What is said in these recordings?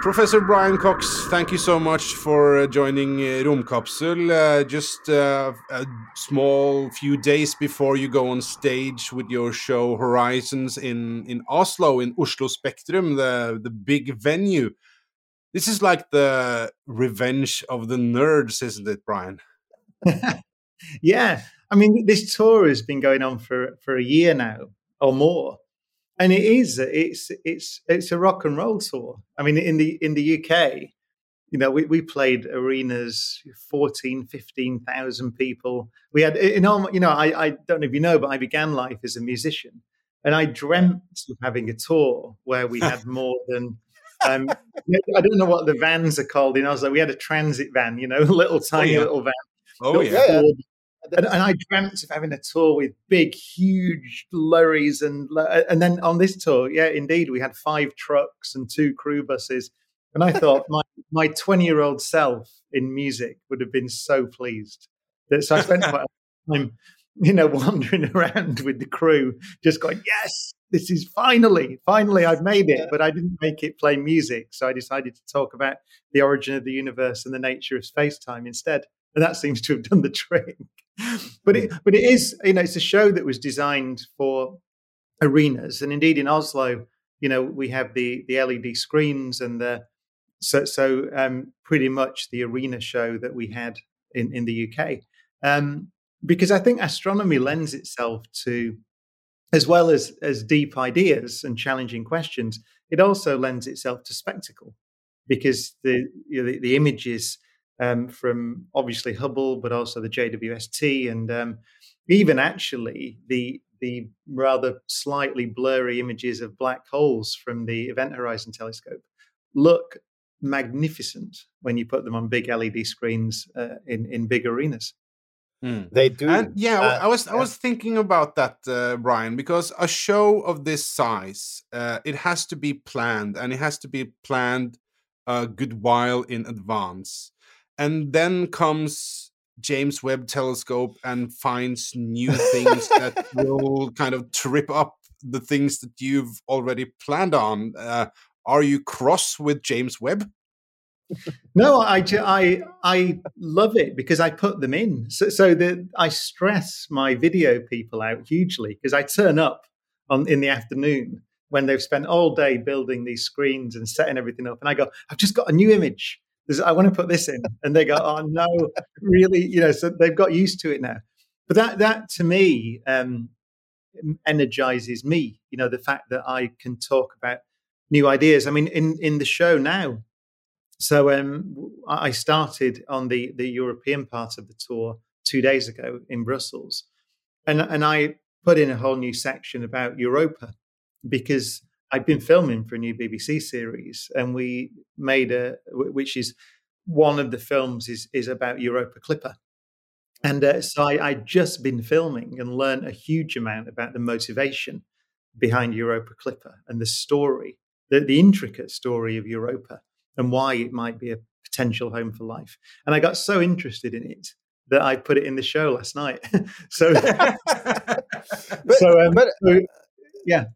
Professor Brian Cox, thank you so much for uh, joining uh, Romkapsel. Uh, just uh, a small few days before you go on stage with your show Horizons in, in Oslo, in Oslo Spectrum, the, the big venue. This is like the revenge of the nerds, isn't it, Brian? yeah, I mean, this tour has been going on for for a year now or more, and it is it's it's it's a rock and roll tour. I mean, in the in the UK, you know, we, we played arenas 14, 15,000 people. We had in all, you know, I, I don't know if you know, but I began life as a musician, and I dreamt of having a tour where we had more than. Um, I don't know what the vans are called in Oslo. We had a transit van, you know, a little tiny yeah. little van. Oh, yeah. Ford. And, and I dreamt of having a tour with big, huge lorries, and uh, and then on this tour, yeah, indeed, we had five trucks and two crew buses. And I thought my my twenty year old self in music would have been so pleased. That so I spent quite a time, you know, wandering around with the crew, just going, "Yes, this is finally, finally, I've made it." But I didn't make it play music, so I decided to talk about the origin of the universe and the nature of space time instead and that seems to have done the trick. But it, but it is, you know, it's a show that was designed for arenas, and indeed in Oslo, you know, we have the the LED screens and the so so um, pretty much the arena show that we had in in the UK, um, because I think astronomy lends itself to as well as as deep ideas and challenging questions, it also lends itself to spectacle. Because the you know, the, the images um, from obviously Hubble, but also the JWST, and um, even actually the the rather slightly blurry images of black holes from the Event Horizon Telescope look magnificent when you put them on big LED screens uh, in in big arenas. They do. And yeah, Uh, I was I was thinking about that, uh, Brian, because a show of this size, uh, it has to be planned, and it has to be planned a good while in advance, and then comes James Webb Telescope and finds new things that will kind of trip up the things that you've already planned on. Uh, are you cross with James Webb? No, I, I, I love it because I put them in. So, so that I stress my video people out hugely because I turn up on in the afternoon when they've spent all day building these screens and setting everything up, and I go, I've just got a new image. I want to put this in, and they go, Oh no, really? You know, so they've got used to it now. But that, that to me, um, energizes me. You know, the fact that I can talk about new ideas. I mean, in in the show now, so um, I started on the the European part of the tour two days ago in Brussels, and and I put in a whole new section about Europa because I've been filming for a new BBC series, and we made a which is one of the films is is about Europa Clipper. And uh, so I, I'd just been filming and learned a huge amount about the motivation behind Europa Clipper and the story, the, the intricate story of Europa and why it might be a potential home for life. And I got so interested in it that I put it in the show last night. so, so, um, but- so, yeah.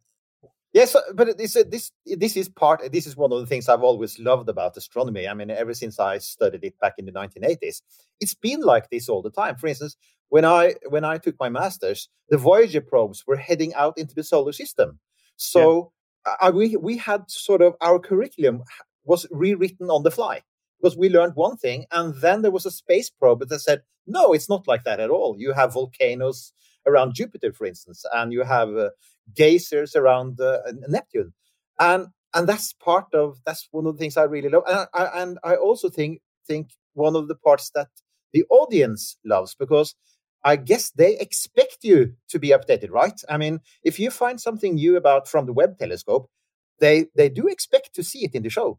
Yes, but this this this is part. This is one of the things I've always loved about astronomy. I mean, ever since I studied it back in the 1980s, it's been like this all the time. For instance, when I when I took my masters, the Voyager probes were heading out into the solar system. So I, we we had sort of our curriculum was rewritten on the fly because we learned one thing, and then there was a space probe that said, "No, it's not like that at all. You have volcanoes." Around Jupiter, for instance, and you have uh, geysers around uh, Neptune, and and that's part of that's one of the things I really love, and I, and I also think think one of the parts that the audience loves because I guess they expect you to be updated, right? I mean, if you find something new about from the Webb telescope, they they do expect to see it in the show.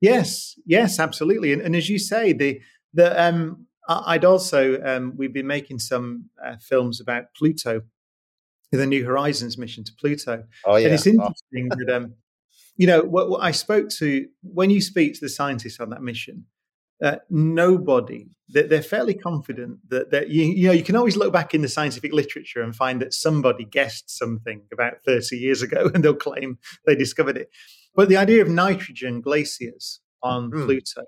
Yes, yes, absolutely. And, and as you say, the the um, I'd also um, we've been making some uh, films about Pluto, the New Horizons mission to Pluto. Oh yeah, and it's interesting oh. that um, you know what, what, I spoke to when you speak to the scientists on that mission. Uh, nobody they're, they're fairly confident that that you, you know you can always look back in the scientific literature and find that somebody guessed something about 30 years ago and they'll claim they discovered it but the idea of nitrogen glaciers on mm. Pluto,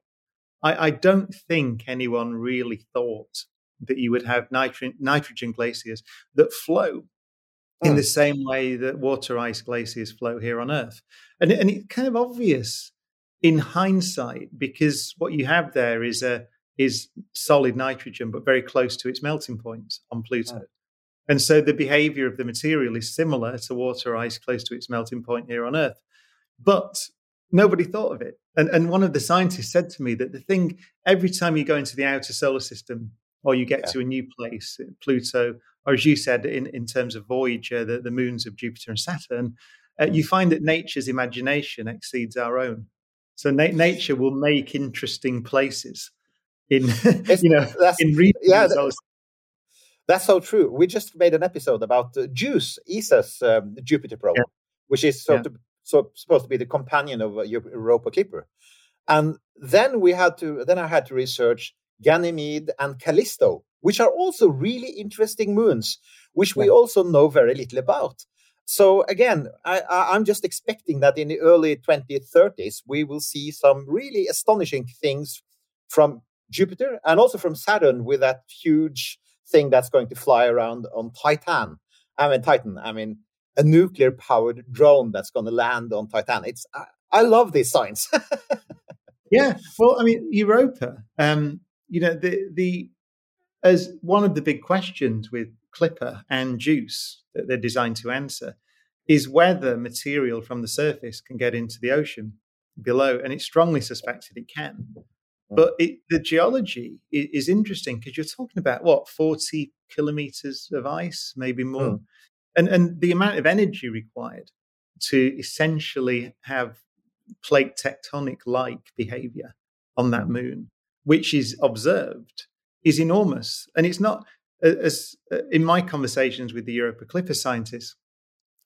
I, I, don't think anyone really thought that you would have nitri- nitrogen glaciers that flow in hmm. the same way that water ice glaciers flow here on Earth. And, and it's kind of obvious in hindsight because what you have there is a is solid nitrogen, but very close to its melting point on Pluto. And so the behavior of the material is similar to water ice close to its melting point here on Earth. But nobody thought of it. And, and one of the scientists said to me that the thing, every time you go into the outer solar system or you get yeah. to a new place, Pluto, or as you said, in, in terms of Voyager, the, the moons of Jupiter and Saturn, uh, you find that nature's imagination exceeds our own. So na- nature will make interesting places in, you know, that's, in regions. Yeah, that, that's so true. We just made an episode about uh, JUICE, ESA's um, Jupiter probe, yeah. which is sort yeah. of so supposed to be the companion of uh, Europa Clipper. And then we had to then I had to research Ganymede and Callisto, which are also really interesting moons, which we also know very little about. So again, I, am just expecting that in the early 2030s we will see some really astonishing things from Jupiter and also from Saturn with that huge thing that's going to fly around on Titan. I mean Titan. I mean a nuclear powered drone that's going to land on Titan. It's I, I love this science. yeah, well, I mean, Europa. Um, you know, the the as one of the big questions with Clipper and JUICE that they're designed to answer is whether material from the surface can get into the ocean below, and it's strongly suspected it can. Hmm. But it, the geology is, is interesting because you're talking about what 40 kilometers of ice, maybe more. Mm and and the amount of energy required to essentially have plate tectonic like behavior on that moon, which is observed, is enormous. And it's not as uh, in my conversations with the Europa Clipper scientists,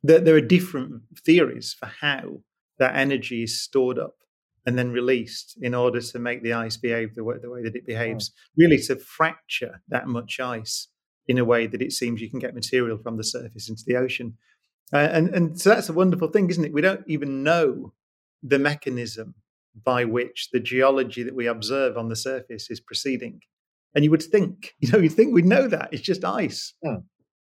that there are different theories for how that energy is stored up and then released in order to make the ice behave the way, the way that it behaves, hmm. really to fracture that much ice in a way that it seems you can get material from the surface into the ocean. Uh, and, and so that's a wonderful thing, isn't it? We don't even know the mechanism by which the geology that we observe on the surface is proceeding. And you would think, you know, you'd think we'd know that. It's just ice. Hmm.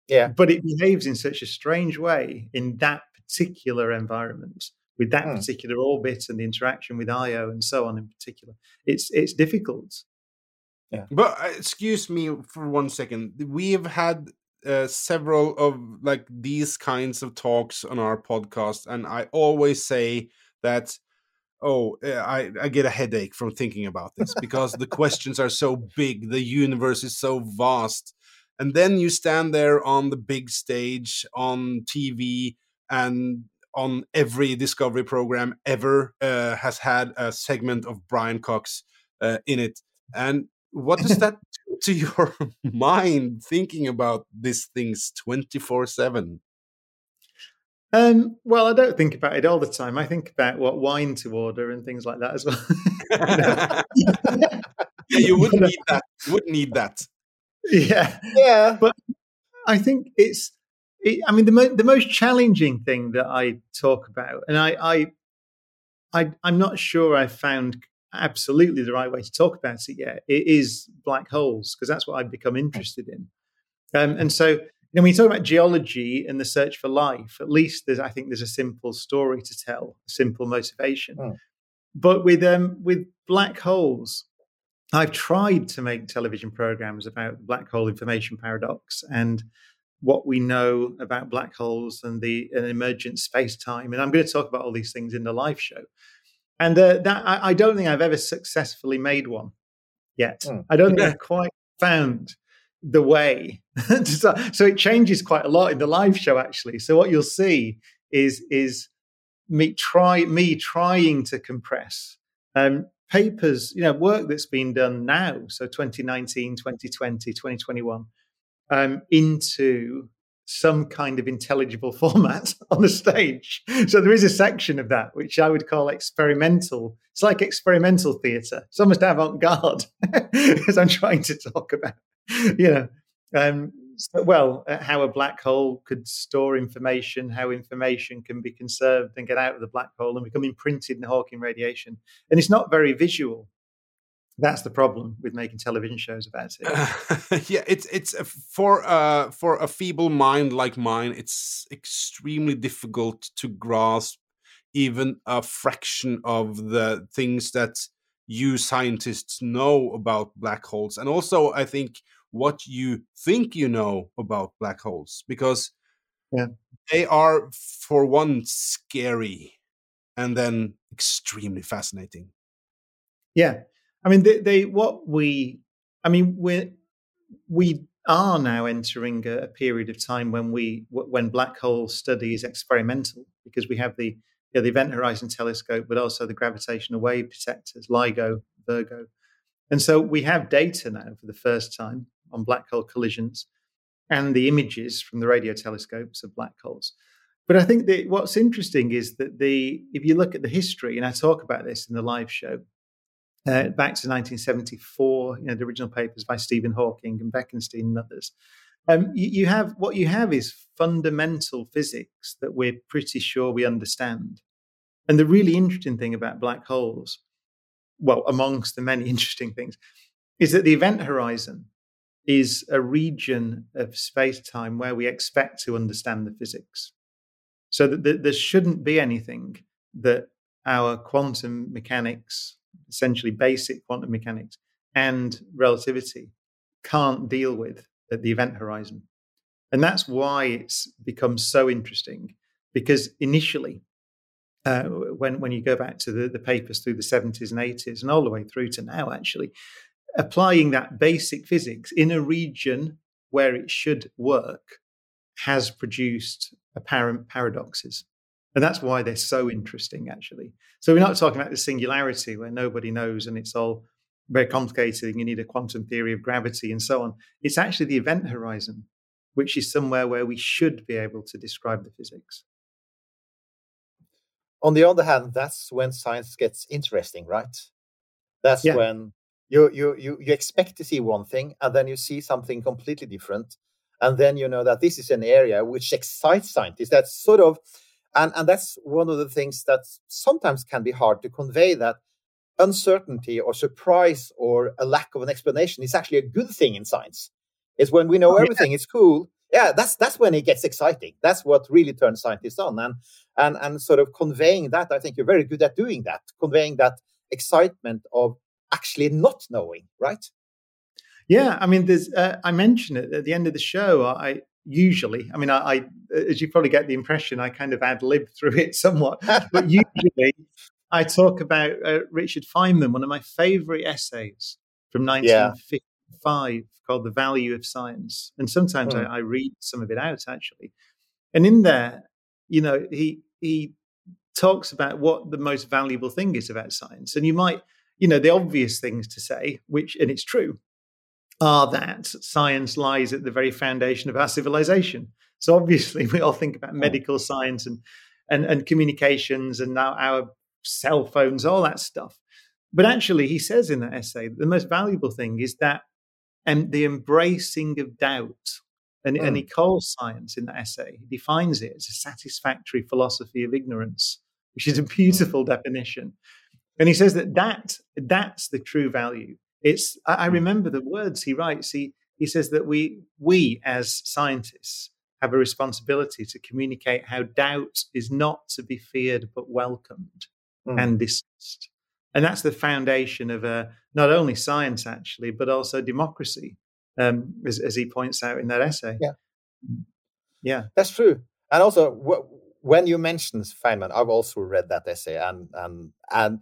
Yeah. But it behaves in such a strange way in that particular environment with that hmm. particular orbit and the interaction with Io and so on in particular. It's it's difficult yeah. But uh, excuse me for one second. We have had uh, several of like these kinds of talks on our podcast, and I always say that oh eh, I, I get a headache from thinking about this because the questions are so big the universe is so vast and then you stand there on the big stage on tv and on every discovery program ever uh, has had a segment of brian cox uh, in it and what does that do to your mind thinking about these things 24 7 um, well, I don't think about it all the time. I think about what wine to order and things like that as well. yeah, you wouldn't need that. You wouldn't need that. Yeah, yeah. But I think it's. It, I mean, the mo- the most challenging thing that I talk about, and I, I, I, I'm not sure I found absolutely the right way to talk about it yet. It is black holes because that's what I've become interested in. Um, and so, you know, when you talk about geology and the search for life, at least there's, I think there's a simple story to tell, a simple motivation. Oh. But with um, with black holes, I've tried to make television programs about the black hole information paradox, and what we know about black holes and the and emergent space time. And I'm going to talk about all these things in the live show. And uh, that I, I, don't think I've ever successfully made one yet. Mm. I don't think I've quite found the way. so, so it changes quite a lot in the live show, actually. So what you'll see is is me try me trying to compress um, papers, you know, work that's been done now, so 2019, 2020, 2021, um, into some kind of intelligible format on the stage. So there is a section of that which I would call experimental. It's like experimental theatre. It's almost avant-garde, as I'm trying to talk about. You know, um, so, well, uh, how a black hole could store information, how information can be conserved and get out of the black hole and become imprinted in Hawking radiation. And it's not very visual. That's the problem with making television shows about it. Uh, yeah, it's it's for uh for a feeble mind like mine, it's extremely difficult to grasp even a fraction of the things that you scientists know about black holes. And also, I think what you think you know about black holes because yeah. they are, for one, scary and then extremely fascinating. Yeah. I mean, they, they what we, I mean, we we are now entering a, a, period of time when we when black hole study is experimental because we have the you know, the Event Horizon Telescope, but also the gravitational wave detectors, LIGO, Virgo, and so we have data now for the first time on black hole collisions and the images from the radio telescopes of black holes. But I think that what's interesting is that the if you look at the history, and I talk about this in the live show, uh, back to 1974, you know, the original papers by Stephen Hawking and Bekenstein and others. Um, you, you have what you have is fundamental physics that we're pretty sure we understand. And the really interesting thing about black holes, well, amongst the many interesting things, is that the event horizon is a region of space time where we expect to understand the physics. So that there shouldn't be anything that our quantum mechanics, essentially basic quantum mechanics, and relativity can't deal with at the event horizon. And that's why it's become so interesting because initially, uh, when, when you go back to the, the papers through the 70s and 80s and all the way through to now, actually, applying that basic physics in a region where it should work has produced apparent paradoxes. And that's why they're so interesting, actually. So we're not talking about the singularity where nobody knows and it's all very complicated and you need a quantum theory of gravity and so on. It's actually the event horizon, which is somewhere where we should be able to describe the physics. On the other hand, that's when science gets interesting, right? That's yeah. when you you you you expect to see one thing and then you see something completely different and then you know that this is an area which excites scientists that's sort of and and that's one of the things that sometimes can be hard to convey that uncertainty or surprise or a lack of an explanation is actually a good thing in science it's when we know oh, everything it's cool yeah that's that's when it gets exciting that's what really turns scientists on and and and sort of conveying that i think you're very good at doing that conveying that excitement of actually not knowing, right? Yeah, I mean, there's. Uh, I mentioned it at the end of the show. I usually, I mean, I, I, as you probably get the impression, I kind of ad lib through it somewhat, but usually I talk about uh, Richard Feynman, one of my favorite essays from 1955 yeah. called "The Value of Science," and sometimes I, hmm. I read some of it out actually, and in there, you know, he he talks about what the most valuable thing is about science, and you might you know, the obvious things to say, which, and it's true, are that science lies at the very foundation of our civilization. So obviously, we all think about hmm. medical science and and, and communications and now our cell phones, all that stuff. But actually, he says in that essay, the most valuable thing is that and the embracing of doubt. And, and he hmm. calls science in that essay, he defines it as a satisfactory philosophy of ignorance, which is a hmm. beautiful definition. And he says that, that that's the true value. It's I, I hmm. remember the words he writes. He he says that we we as scientists have a responsibility to communicate how doubt is not to be feared but welcomed mm. and discussed. And that's the foundation of uh, not only science, actually, but also democracy, um, as, as, he points out in that essay. Yeah. Yeah, that's true. And also, wh- when you mentioned Feynman, I've also read that essay, and and and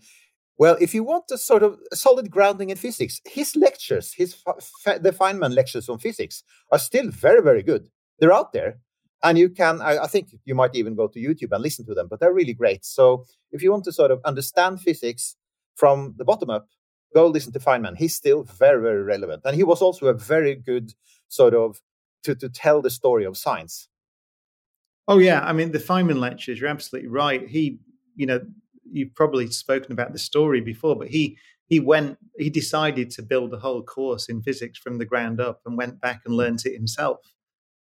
well, if you want a sort of solid grounding in physics, his lectures, his the Feynman lectures on physics, are still very very good. They're out there, and you can. I, I think you might even go to YouTube and listen to them, but they're really great. So if you want to sort of understand physics from the bottom up, go listen to Feynman. He's still very very relevant, and he was also a very good sort of to to tell the story of science. Oh yeah, I mean the Feynman lectures. You're absolutely right. He, you know, you've probably spoken about the story before, but he he went he decided to build a whole course in physics from the ground up and went back and learned it himself.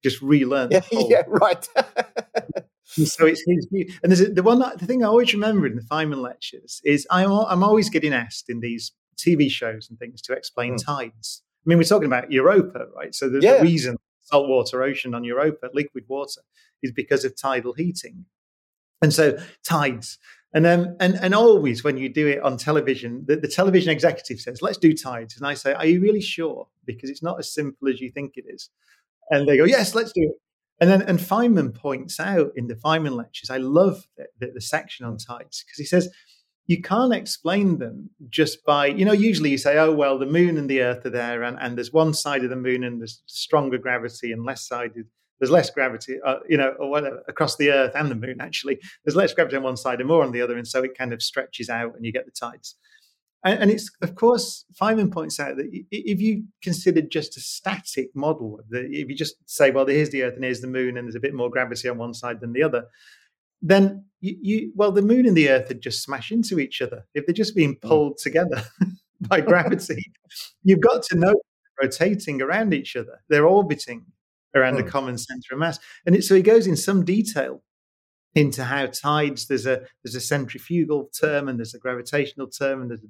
Just relearned. Yeah, yeah, right. so it's his view. And there's a, the one the thing I always remember in the Feynman lectures is I'm I'm always getting asked in these TV shows and things to explain mm. tides. I mean, we're talking about Europa, right? So the, yeah. the reason saltwater ocean on Europa, liquid water, is because of tidal heating. And so tides. And then and, and always when you do it on television, the, the television executive says, let's do tides. And I say, Are you really sure? Because it's not as simple as you think it is. And they go, Yes, let's do it. And then and Feynman points out in the Feynman lectures, I love the, the, the section on tides because he says you can't explain them just by, you know, usually you say, oh, well, the moon and the earth are there, and, and there's one side of the moon and there's stronger gravity and less sided there's less gravity, uh, you know, or whatever, across the Earth and the Moon. Actually, there's less gravity on one side and more on the other, and so it kind of stretches out, and you get the tides. And, and it's of course Feynman points out that if you consider just a static model, if you just say, well, here's the Earth and here's the Moon, and there's a bit more gravity on one side than the other, then you, you well, the Moon and the Earth would just smash into each other if they're just being hmm. pulled together by gravity. You've got to know rotating around each other; they're orbiting around mm. a common center of mass. And it, so he goes in some detail into how tides there's a there's a centrifugal term and there's a gravitational term and there's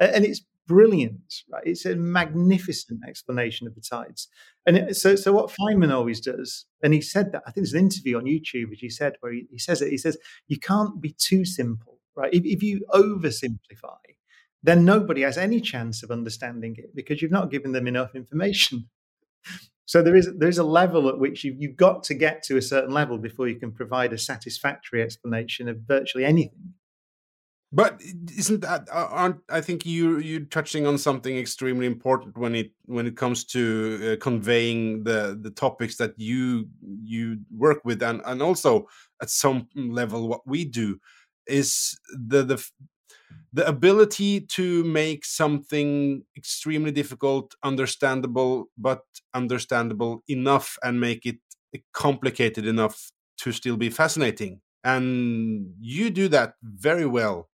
a and it's brilliant right it's a magnificent explanation of the tides and it, so so what feynman always does and he said that i think there's an interview on youtube which he said where he, he says it he says you can't be too simple right if, if you oversimplify then nobody has any chance of understanding it because you've not given them enough information so there is there is a level at which you, you've got to get to a certain level before you can provide a satisfactory explanation of virtually anything. But isn't that aren't I think you you're touching on something extremely important when it when it comes to uh, conveying the the topics that you you work with and and also at some level what we do is the the the ability to make something extremely difficult understandable but understandable enough and make it complicated enough to still be fascinating. And you do that very well.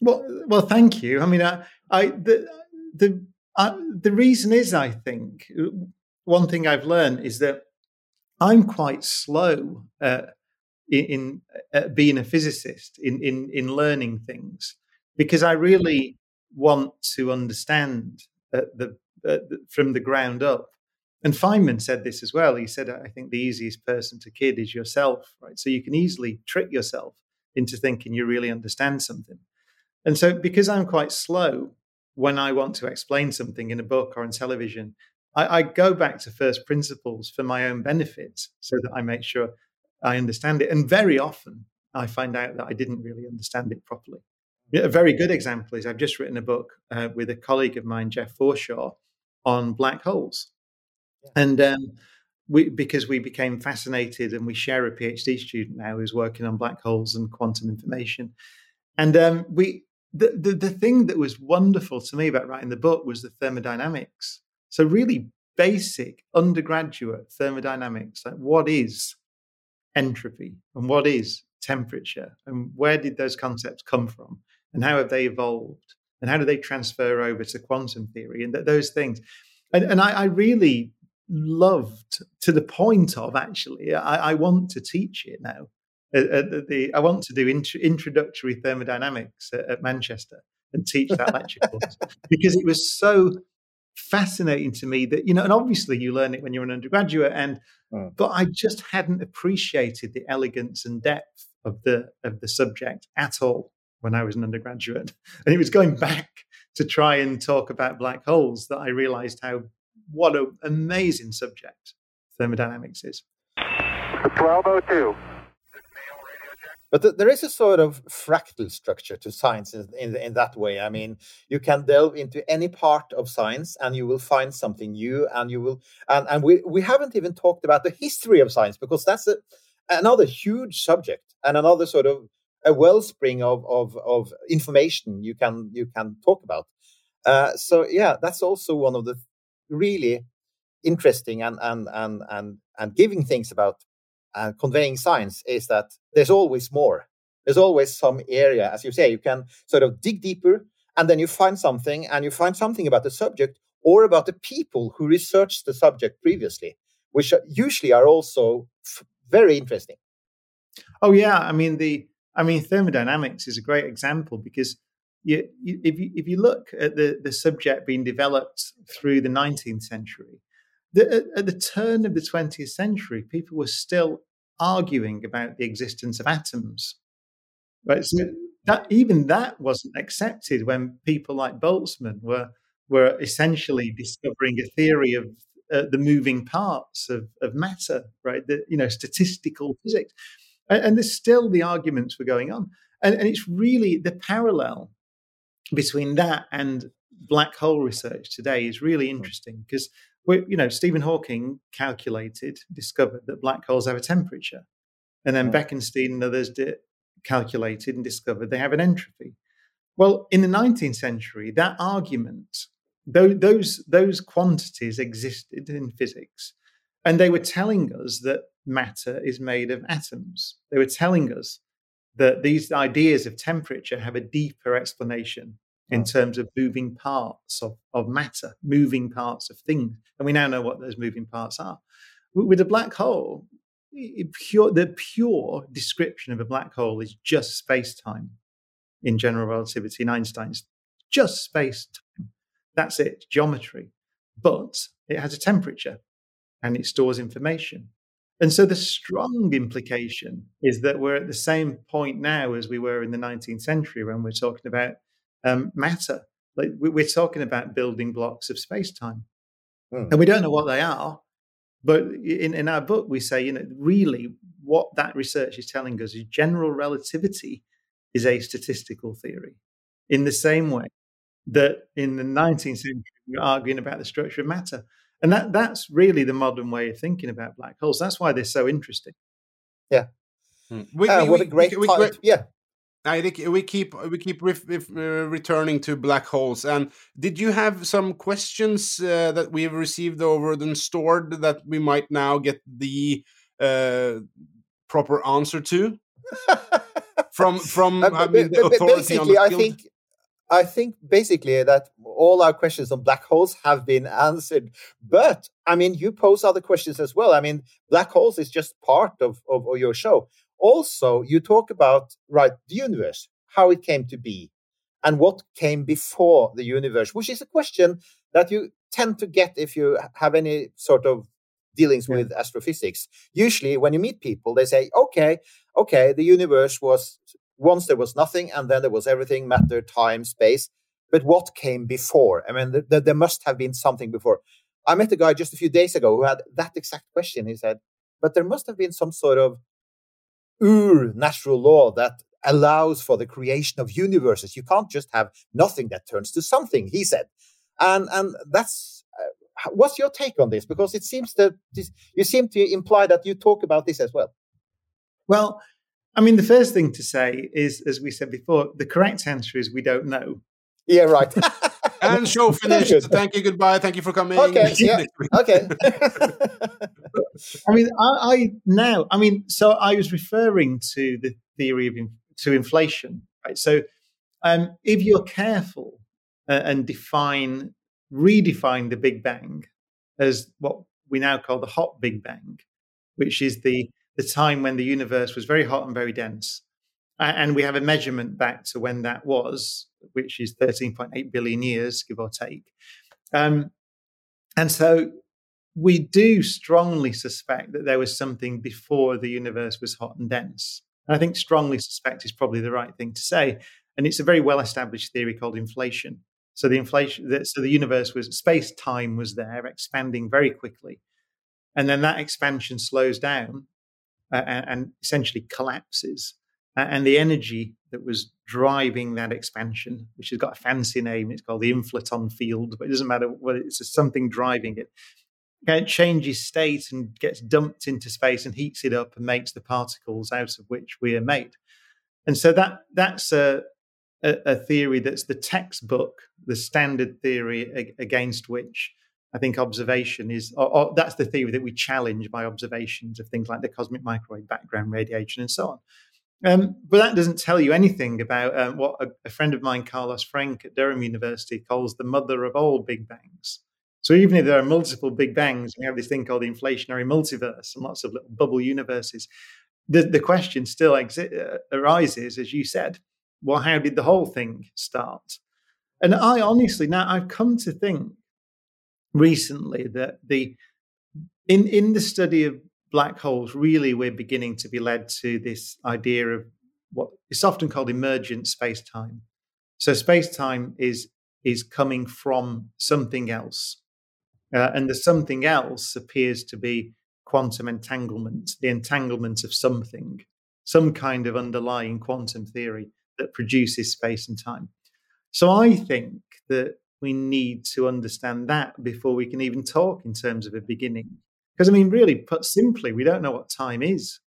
Well well thank you. I mean i, I the the uh, the reason is i think one thing i've learned is that i'm quite slow uh, in, in uh, being a physicist, in, in in learning things, because I really want to understand uh, the, uh, the, from the ground up. And Feynman said this as well. He said, "I think the easiest person to kid is yourself, right? So you can easily trick yourself into thinking you really understand something." And so, because I'm quite slow when I want to explain something in a book or on television, I, I, go back to first principles for my own benefit so that I make sure I understand it. And very often I find out that I didn't really understand it properly. A very good example is I've just written a book uh, with a colleague of mine, Jeff Forshaw, on black holes. Yeah. And um, we, because we became fascinated and we share a PhD student now who's working on black holes and quantum information. And um, we, the, the, the thing that was wonderful to me about writing the book was the thermodynamics. So really basic undergraduate thermodynamics, like what is entropy and what is temperature and where did those concepts come from and how have they evolved and how do they transfer over to quantum theory and th- those things. And, and I, I, really loved to the point of actually I, I want to teach it now the, I want to do int- introductory thermodynamics at, at Manchester and teach that lecture course because it was so fascinating to me that you know and obviously you learn it when you're an undergraduate and mm. but i just hadn't appreciated the elegance and depth of the of the subject at all when i was an undergraduate and it was going back to try and talk about black holes that i realized how what an amazing subject thermodynamics is. 1202. But th- there is a sort of fractal structure to science in, in, in that way. I mean, you can delve into any part of science and you will find something new. And you will, and, and we, we haven't even talked about the history of science because that's a, another huge subject and another sort of a wellspring of, of, of information you can you can talk about. Uh, so yeah, that's also one of the really interesting and and and and and giving things about and conveying science is that there's always more. There's always some area, as you say, you can sort of dig deeper and then you find something and you find something about the subject or about the people who researched the subject previously, which usually are also very interesting. Oh yeah, I mean the I mean thermodynamics is a great example because you, you, if you if you look at the the subject being developed through the 19th century, the, at the turn of the 20th century, people were still arguing about the existence of atoms. Right? So that even that wasn't accepted when people like Boltzmann were were essentially discovering a theory of uh, the moving parts of, of matter, right? The, you know, statistical physics. And, and, there's still the arguments were going on. And, and it's really the parallel between that and black hole research today is really interesting because you know, Stephen Hawking calculated, discovered that black holes have a temperature. And then Bekenstein and others did, calculated and discovered they have an entropy. Well, in the 19th century, that argument, those, those quantities existed in physics. And they were telling us that matter is made of atoms. They were telling us that these ideas of temperature have a deeper explanation in terms of moving parts of, of matter, moving parts of things. And we now know what those moving parts are. With a black hole, pure, the pure description of a black hole is just space time in general relativity in Einstein's just space time. That's it, geometry. But it has a temperature and it stores information. And so the strong implication is that we're at the same point now as we were in the 19th century when we're talking about um, matter. Like we're talking about building blocks of space time, mm. and we don't know what they are. But in, in our book, we say, you know, really what that research is telling us is general relativity is a statistical theory. In the same way that in the 19th century, we we're arguing about the structure of matter. And that, that's really the modern way of thinking about black holes. That's why they're so interesting. Yeah. Hmm. We, uh, we, what a great we, Yeah. I think we keep we keep re uh, returning to black holes. And did you have some questions uh, that we've received over and stored that we might now get the uh, proper answer to from from uh, I mean, basically, I think I think basically that all our questions on black holes have been answered. But I mean, you pose other questions as well. I mean, black holes is just part of, of, of your show. Also, you talk about, right, the universe, how it came to be, and what came before the universe, which is a question that you tend to get if you have any sort of dealings yeah. with astrophysics. Usually, when you meet people, they say, okay, okay, the universe was once there was nothing, and then there was everything matter, time, space. But what came before? I mean, th- th- there must have been something before. I met a guy just a few days ago who had that exact question. He said, but there must have been some sort of ur natural law that allows for the creation of universes. You can't just have nothing that turns to something, he said. And and that's uh, what's your take on this? Because it seems that this, you seem to imply that you talk about this as well. Well, I mean, the first thing to say is, as we said before, the correct answer is we don't know. Yeah, right. and show finished. Thank you. Goodbye. Thank you for coming. Okay. Yeah. okay. I mean, I, I, now, I mean, so I was referring to the theory of to inflation, right? So, um, if you're careful uh, and define, redefine the Big Bang as what we now call the hot Big Bang, which is the the time when the universe was very hot and very dense, and we have a measurement back to when that was, which is 13.8 billion years, give or take. Um, and so we do strongly suspect that there was something before the universe was hot and dense. And I think strongly suspect is probably the right thing to say. And it's a very well established theory called inflation. So the inflation, so the universe was space time was there, expanding very quickly, and then that expansion slows down uh, and, and, essentially collapses. And the energy that was driving that expansion, which has got a fancy name, it's called the inflaton field, but it doesn't matter what it's something driving it. It changes state and gets dumped into space and heats it up and makes the particles out of which we are made. And so that that's a, a, a theory that's the textbook, the standard theory against which I think observation is, or, or that's the theory that we challenge by observations of things like the cosmic microwave background radiation and so on. Um, but that doesn't tell you anything about um, what a, a, friend of mine, Carlos Frenk at Durham University, calls the mother of all big bangs. So even if there are multiple big bangs, we have this thing called the inflationary multiverse and lots of little bubble universes. The, the question still exi- uh, arises, as you said, well, how did the whole thing start? And I honestly, now I've come to think recently that the in in the study of black holes, really we're beginning to be led to this idea of what is often called emergent space time. So space time is is coming from something else, uh, and the something else appears to be quantum entanglement, the entanglement of something, some kind of underlying quantum theory that produces space and time. So I think that we need to understand that before we can even talk in terms of a beginning. Because, I mean, really put simply, we don't know what time is.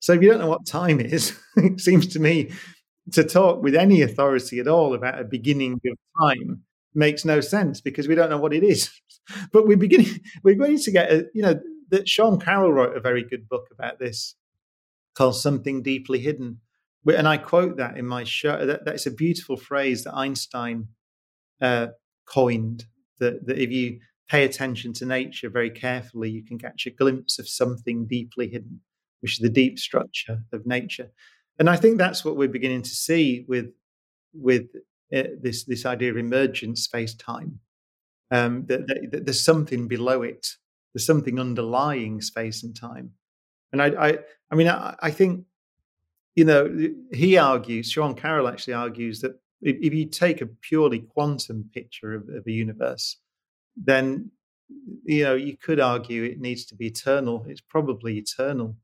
So if you don't know what time is, it seems to me to talk with any authority at all about a beginning of time makes no sense because we don't know what it is. But we're beginning, we're going to get a, you know, that Sean Carroll wrote a very good book about this called Something Deeply Hidden. And I quote that in my show. That, that's a beautiful phrase that Einstein uh, coined that, that if you pay attention to nature very carefully, you can catch a glimpse of something deeply hidden, which is the deep structure of nature. And I think that's what we're beginning to see with with uh, this this idea of emergent space time. Um, that, that, that, there's something below it. There's something underlying space and time. And I, I, I mean, I, I think, you know, he argues. Sean Carroll actually argues that if, if you take a purely quantum picture of, of a universe, then you know you could argue it needs to be eternal. It's probably eternal,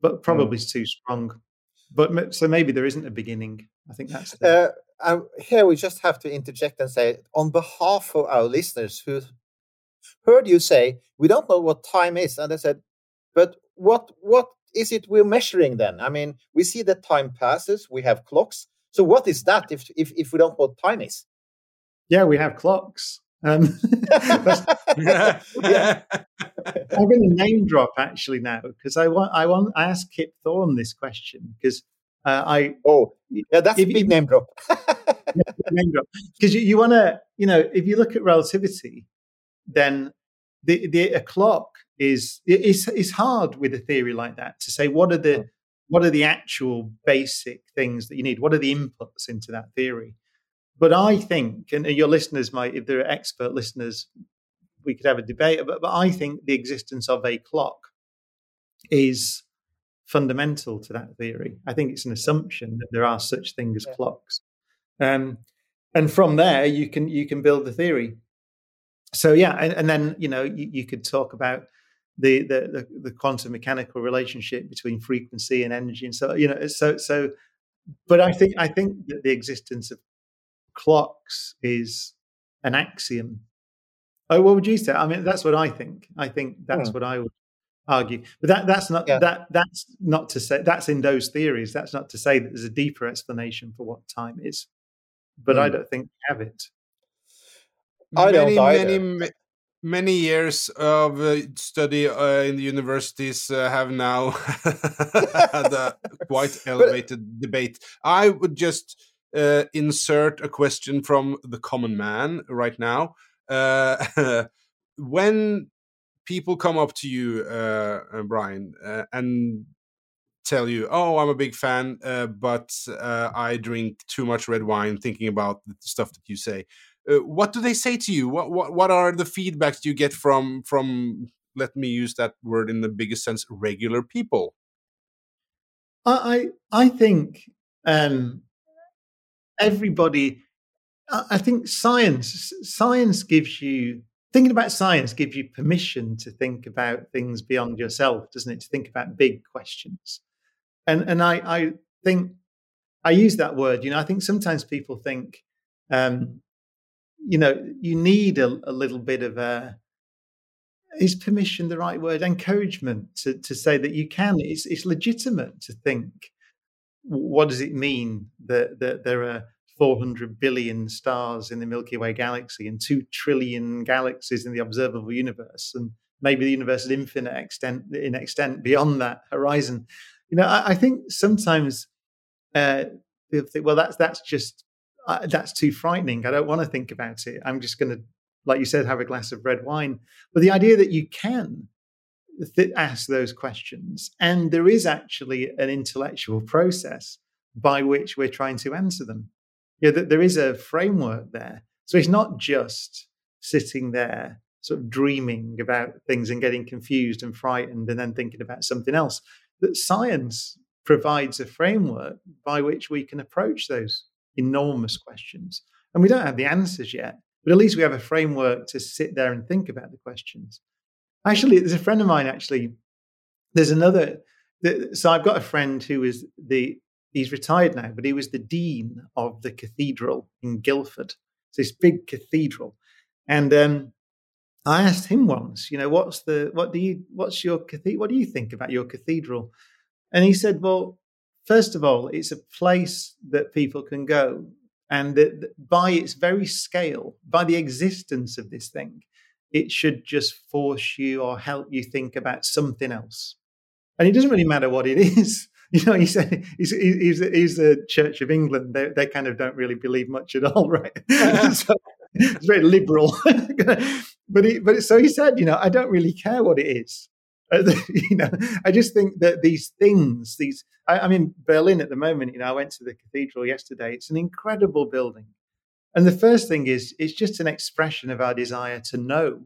but probably mm. too strong. But so maybe there isn't a beginning. I think that's the... uh, here. We just have to interject and say, on behalf of our listeners who heard you say we don't know what time is, and I said, but what what is it we're measuring then? I mean, we see that time passes. We have clocks. So what is that if if, if we don't know what time is? Yeah, we have clocks. Um, yeah. I'm going to name drop actually now because I want I want I asked Kip Thorne this question because uh, I oh yeah that's if, a big name drop name drop because you, you want to you know if you look at relativity then the the a clock is it's it's hard with a theory like that to say what are the oh. what are the actual basic things that you need what are the inputs into that theory but I think, and your listeners might, if they're expert listeners, we could have a debate. But, but I think the existence of a clock is fundamental to that theory. I think it's an assumption that there are such things as yeah. clocks, um, and from there you can you can build the theory. So yeah, and, and then you know you, you, could talk about the, the the the quantum mechanical relationship between frequency and energy, and so you know so so. But I think I think that the existence of clocks is an axiom. Oh, what would you say? I mean, that's what I think. I think that's hmm. what I would argue. But that that's not yeah. that that's not to say that's in those theories. That's not to say that there's a deeper explanation for what time is. But I hmm. don't think we have it. I many, many, many years of uh, study uh, in the universities uh, have now had a quite elevated but, debate. I would just uh, insert a question from the common man right now. Uh, when people come up to you, uh, uh Brian, uh, and tell you, "Oh, I'm a big fan, uh, but I drink too much red wine," thinking about the stuff that you say, what do they say to you? What what what are the feedbacks you get from from? Let me use that word in the biggest sense. Regular people. I I think um, everybody i think science science gives you thinking about science gives you permission to think about things beyond yourself, doesn't it? To think about big questions. And and I I think I use that word. You know, I think sometimes people think, um, you know, you need a, a little bit of a is permission the right word? Encouragement to to say that you can. It's it's legitimate to think. What does it mean that that there are 400 billion stars in the Milky Way galaxy and 2 trillion galaxies in the observable universe. And maybe the universe is infinite extent in extent beyond that horizon. You know, I, I think sometimes uh, think, well, that's that's just uh, that's too frightening. I don't want to think about it. I'm just going to, like you said, have a glass of red wine. But the idea that you can th- ask those questions, and there is actually an intellectual process by which we're trying to answer them you know, there is a framework there. So it's not just sitting there sort of dreaming about things and getting confused and frightened and then thinking about something else. That science provides a framework by which we can approach those enormous questions. And we don't have the answers yet, but at least we have a framework to sit there and think about the questions. Actually, there's a friend of mine, actually, there's another. So I've got a friend who is the he's retired now, but he was the dean of the cathedral in Guildford. It's this big cathedral, and um, I asked him once, you know, what's the what do you what's your cathedral? What do you think about your cathedral? And he said, well, first of all, it's a place that people can go, and that by its very scale, by the existence of this thing, it should just force you or help you think about something else. And it doesn't really matter what it is you know, he said he's, he's, he's the Church of England. They, they kind of don't really believe much at all, right? so it's very liberal. but he, but so he said, you know, I don't really care what it is. Uh, you know, I just think that these things, these, I, I'm in Berlin at the moment. You know, I went to the cathedral yesterday. It's an incredible building. And the first thing is, it's just an expression of our desire to know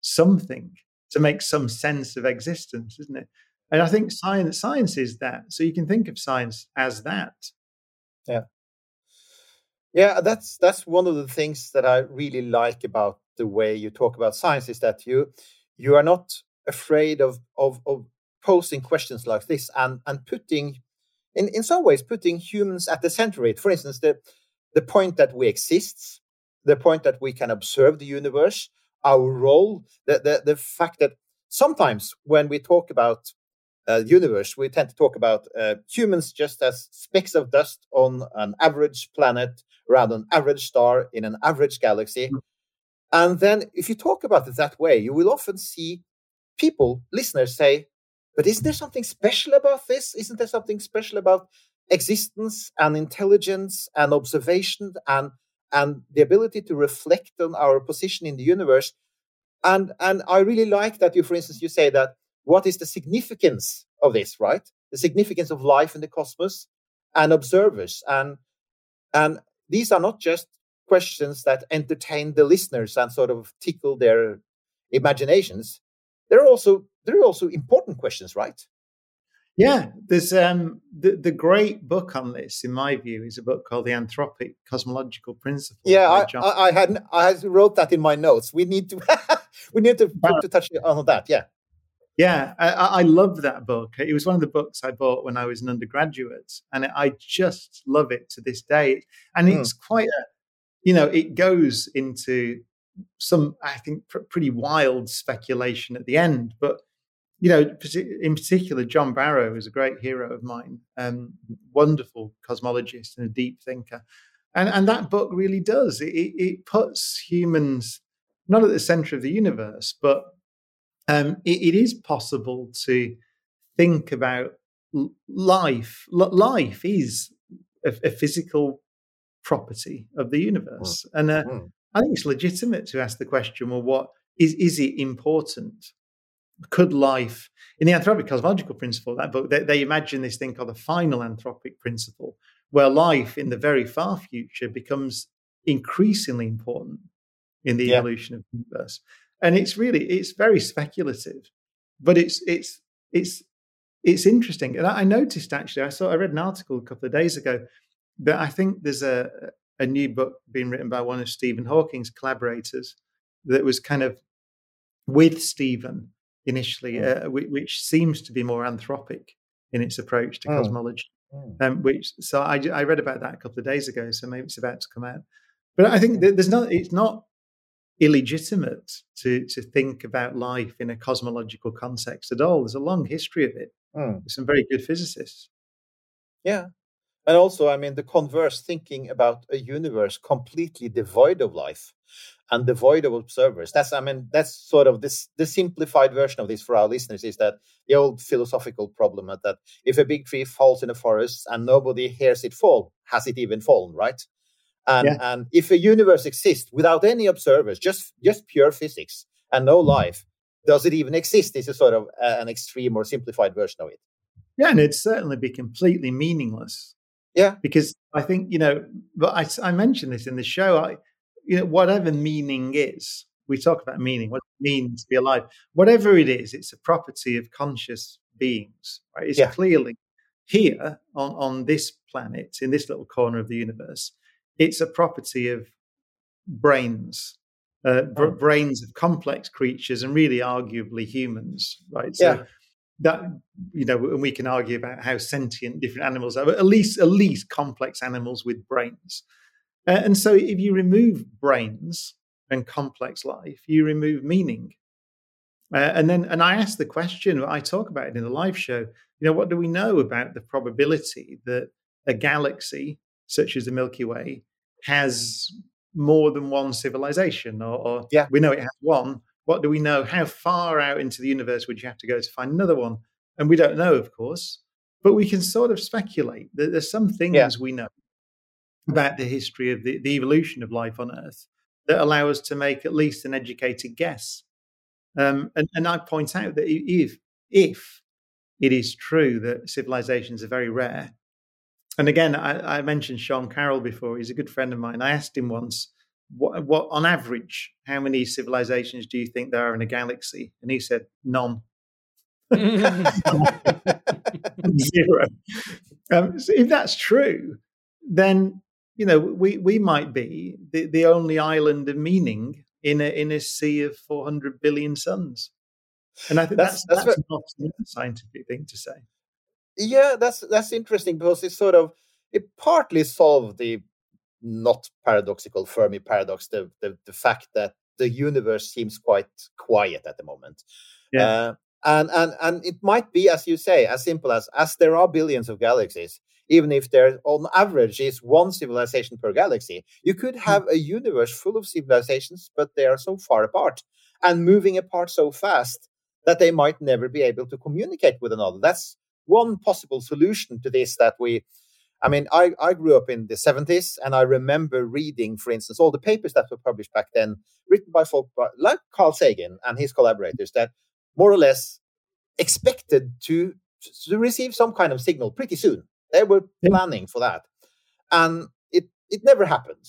something, to make some sense of existence, isn't it? And I think science science is that. So you can think of science as that. Yeah. Yeah, that's that's one of the things that I really like about the way you talk about science is that you you are not afraid of of, of posing questions like this and and putting in, in some ways putting humans at the center of it. For instance, the the point that we exist, the point that we can observe the universe, our role, the the, the fact that sometimes when we talk about uh, universe, we tend to talk about uh, humans just as specks of dust on an average planet around an average star in an average galaxy. Mm. And then, if you talk about it that way, you will often see people, listeners, say, But isn't there something special about this? Isn't there something special about existence and intelligence and observation and and the ability to reflect on our position in the universe? And and I really like that you, for instance, you say that what is the significance of this, right? The significance of life in the cosmos and observers. And, and these are not just questions that entertain the listeners and sort of tickle their imaginations. They're also, they're also important questions, right? Yeah, there's um, the the great book on this, in my view, is a book called The Anthropic Cosmological Principle. Yeah, I, I, I, had I wrote that in my notes. We need to we need to, to touch on that. Yeah, yeah, I, I love that book. It was one of the books I bought when I was an undergraduate, and I just love it to this day. And it's mm. quite a, you know, it goes into some, I think, pr- pretty wild speculation at the end. But you know, in particular, John Barrow is a great hero of mine, um, wonderful cosmologist and a deep thinker. And, and that book really does. It, it puts humans not at the center of the universe, but um, it, it is possible to think about life. L- life is a, a, physical property of the universe, mm. and uh, mm. I think it's legitimate to ask the question: Well, what is is it important? Could life, in the anthropic cosmological principle, that book, they, they imagine this thing called the final anthropic principle, where life in the very far future becomes increasingly important in the yeah. evolution of the universe and it's really it's very speculative, but it's it's it's it's interesting. And I, noticed actually, I saw I read an article a couple of days ago that I think there's a a new book being written by one of Stephen Hawking's collaborators that was kind of with Stephen initially, uh, which, which, seems to be more anthropic in its approach to mm. cosmology. Mm. Um, which so I, I read about that a couple of days ago, so maybe it's about to come out. But I think there's not it's not illegitimate to to think about life in a cosmological context at all. There's a long history of it. Mm. some very good physicists. Yeah, and also, I mean, the converse thinking about a universe completely devoid of life and devoid of observers. That's, I mean, that's sort of this the simplified version of this for our listeners is that the old philosophical problem that if a big tree falls in a forest and nobody hears it fall, has it even fallen, right? And yeah. and if a universe exists without any observers, just just pure physics and no life, does it even exist? This is sort of an extreme or simplified version of it. Yeah, and it'd certainly be completely meaningless. Yeah, because I think you know, but I, I mentioned this in the show. I, you know, whatever meaning is, we talk about meaning, what it means to be alive. Whatever it is, it's a property of conscious beings. Right? It's yeah. clearly here on on this planet, in this little corner of the universe it's a property of brains, uh, hmm. brains of complex creatures, and really arguably humans, right? So yeah. That you know, and we can argue about how sentient different animals are, but at least at least complex animals with brains. Uh, and so, if you remove brains and complex life, you remove meaning. Uh, and then, and I ask the question, I talk about it in the live show. You know, what do we know about the probability that a galaxy such as the Milky Way, has more than one civilization, or, or yeah. we know it has one. What do we know? How far out into the universe would you have to go to find another one? And we don't know, of course, but we can sort of speculate that there's some things yeah. we know about the history of the, the evolution of life on Earth that allow us to make at least an educated guess. Um, and, and I point out that if if it is true that civilizations are very rare, and again, I, I, mentioned Sean Carroll before. He's a good friend of mine. I asked him once, what, what, on average, how many civilizations do you think there are in a galaxy? And he said, none. Zero. Um, so if that's true, then you know we we might be the, the only island of meaning in a in a sea of 400 billion suns. And I think that's that's, that's, that's not a scientific thing to say. Yeah, that's that's interesting because it sort of it partly solved the not paradoxical Fermi paradox, the, the the fact that the universe seems quite quiet at the moment. Yeah. Uh, and and and it might be, as you say, as simple as as there are billions of galaxies. Even if there, on average, is one civilization per galaxy, you could hmm. have a universe full of civilizations, but they are so far apart and moving apart so fast that they might never be able to communicate with another. That's one possible solution to this that we I mean, I, I grew up in the 70s and I remember reading, for instance, all the papers that were published back then, written by folk like Carl Sagan and his collaborators that more or less expected to, to receive some kind of signal pretty soon. They were planning for that. And it, it never happened.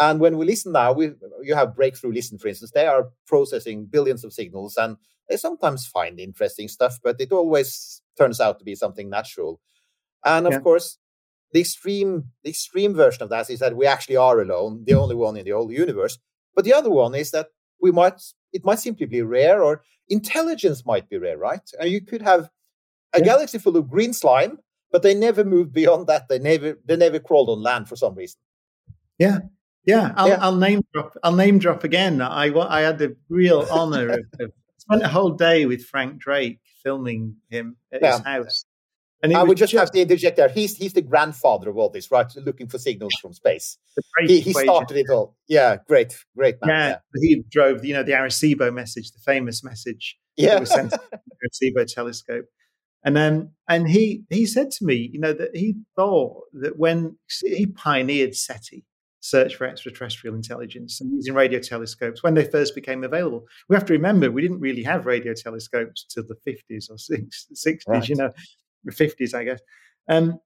And when we listen now, we, you have Breakthrough Listen, for instance, they are processing billions of signals and they sometimes find interesting stuff, but it always turns out to be something natural. And of yeah. course, the extreme the extreme version of that is that we actually are alone, the only one in the whole universe. But the other one is that we might it might simply be rare, or intelligence might be rare, right? And you could have a yeah. galaxy full of green slime, but they never moved beyond that. They never they never crawled on land for some reason. Yeah, yeah. I'll, yeah. I'll name drop. I'll name drop again. I I had the real honor of, of spent a whole day with Frank Drake filming him at yeah. his house. And I uh, would just, just, have to interject there. He's he's the grandfather of all this, right? Looking for signals from space. He, he, started it all. Yeah, great, great man. Yeah, yeah, he drove, you know, the Arecibo message, the famous message yeah. that was sent to the Arecibo telescope. And then, and he he said to me, you know, that he thought that when he pioneered SETI, search for extraterrestrial intelligence and using radio telescopes when they first became available. We have to remember we didn't really have radio telescopes till the 50s or 60s, right. you know, 50s, I guess. Um,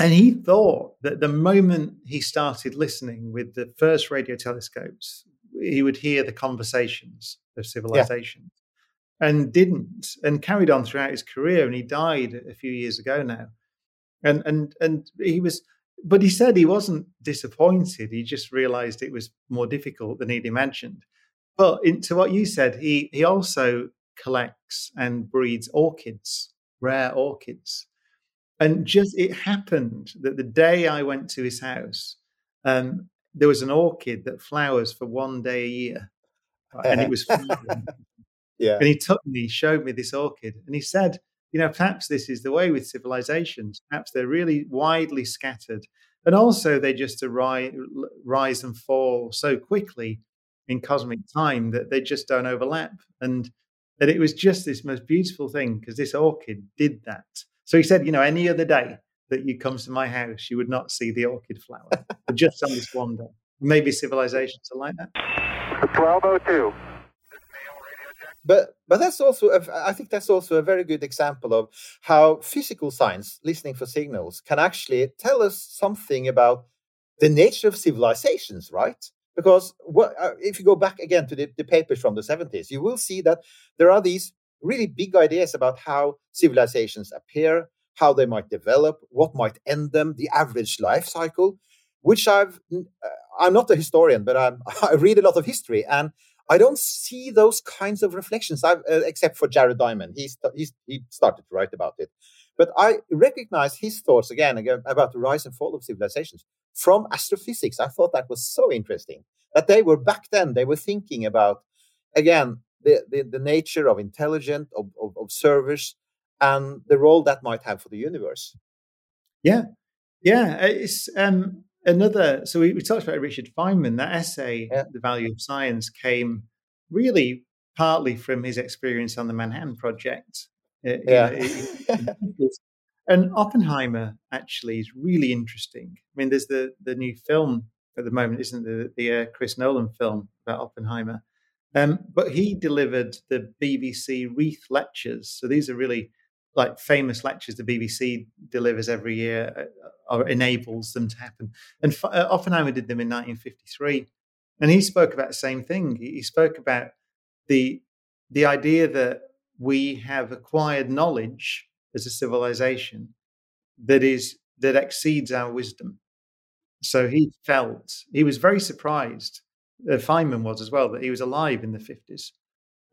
and he thought that the moment he started listening with the first radio telescopes, he would hear the conversations of civilization. Yeah. And didn't, and carried on throughout his career. And he died a few years ago now. And and and he was but he said he wasn't disappointed. He just realized it was more difficult than he'd imagined. but into what you said, he he also collects and breeds orchids, rare orchids. And just it happened that the day I went to his house, um, there was an orchid that flowers for one day a year, and it was yeah. And he took me, showed me this orchid, and he said, you know, perhaps this is the way with civilizations. Perhaps they're really widely scattered, and also they just arise, rise and fall so quickly in cosmic time that they just don't overlap. And that it was just this most beautiful thing because this orchid did that. So he said, you know, any other day that you come to my house, you would not see the orchid flower, but just on this one day. Maybe civilizations are like that. 1202. But but that's also a, I think that's also a very good example of how physical science, listening for signals, can actually tell us something about the nature of civilizations, right? Because what, uh, if you go back again to the, the papers from the 70s, you will see that there are these really big ideas about how civilizations appear, how they might develop, what might end them, the average life cycle, which I've uh, I'm not a historian, but I'm, I read a lot of history, and I don't see those kinds of reflections, uh, except for Jared Diamond. He's, he's, he started to write about it. But I recognize his thoughts again, again about the rise and fall of civilizations from astrophysics. I thought that was so interesting that they were back then, they were thinking about, again, the, the, the nature of intelligent of, of observers and the role that might have for the universe. Yeah. Yeah. It's, um, another so we, we, talked about richard feynman that essay yeah. the value of science came really partly from his experience on the manhattan project uh, yeah. and oppenheimer actually is really interesting i mean there's the the new film at the moment isn't the the uh, chris nolan film about oppenheimer um, but he delivered the bbc Reith lectures so these are really like famous lectures the BBC delivers every year uh, or enables them to happen. And uh, Oppenheimer did them in 1953, and he spoke about the same thing. He spoke about the the idea that we have acquired knowledge as a civilization that is that exceeds our wisdom. So he felt he was very surprised. Uh, Feynman was as well that he was alive in the 50s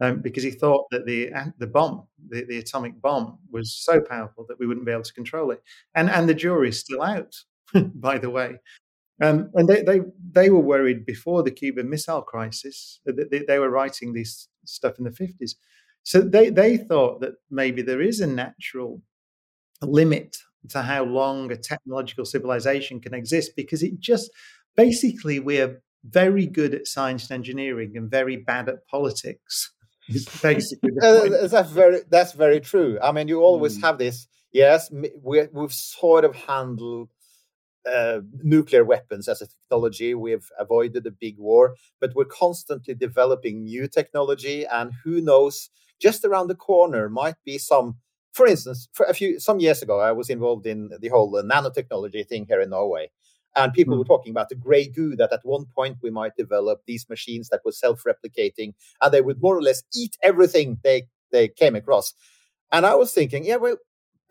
um, because he thought that the the bomb, the, the atomic bomb, was so powerful that we wouldn't be able to control it. And and the jury is still out, by the way. Um, and they, they they were worried before the Cuban Missile Crisis. They, they were writing this stuff in the fifties, so they they thought that maybe there is a natural limit to how long a technological civilization can exist because it just basically we're very good at science and engineering and very bad at politics basically uh, that's very that's very true. I mean, you always mm. have this. Yes, we, we've sort of handled uh, nuclear weapons as a technology. We've avoided a big war, but we're constantly developing new technology, and who knows? Just around the corner might be some. For instance, for a few some years ago, I was involved in the whole uh, nanotechnology thing here in Norway, and people mm. were talking about the gray goo that at one point we might develop these machines that were self-replicating and they would more or less eat everything they, they came across. And I was thinking, yeah, well,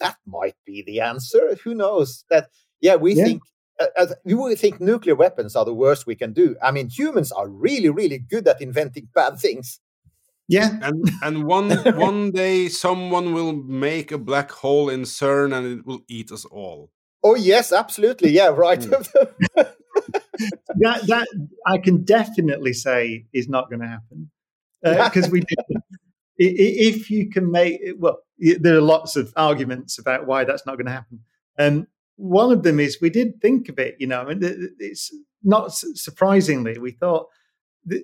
that might be the answer. Who knows? That, yeah, we yeah. think uh, uh, we would think nuclear weapons are the worst we can do. I mean, humans are really, really good at inventing bad things. Yeah, and and one one day someone will make a black hole in CERN and it will eat us all. Oh yes, absolutely. Yeah, right. Mm. that that I can definitely say is not going to happen because uh, we if you can make well, there are lots of arguments about why that's not going to happen, and one of them is we did think of it. You know, I mean, it's not surprisingly we thought.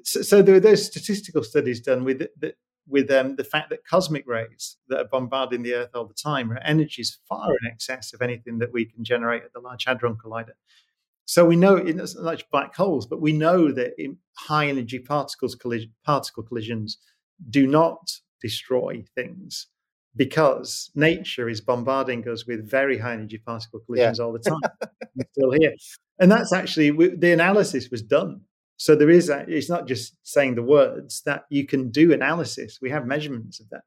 So there were those statistical studies done with that with um, the fact that cosmic rays that are bombarding the Earth all the time are energies far in excess of anything that we can generate at the Large Hadron Collider. So we know it's not like black holes, but we know that high energy particles collision, particle collisions do not destroy things because nature is bombarding us with very high energy particle collisions yeah. all the time. still here, and that's actually the analysis was done so there is, a, it's not just saying the words that you can do analysis. We have measurements of that.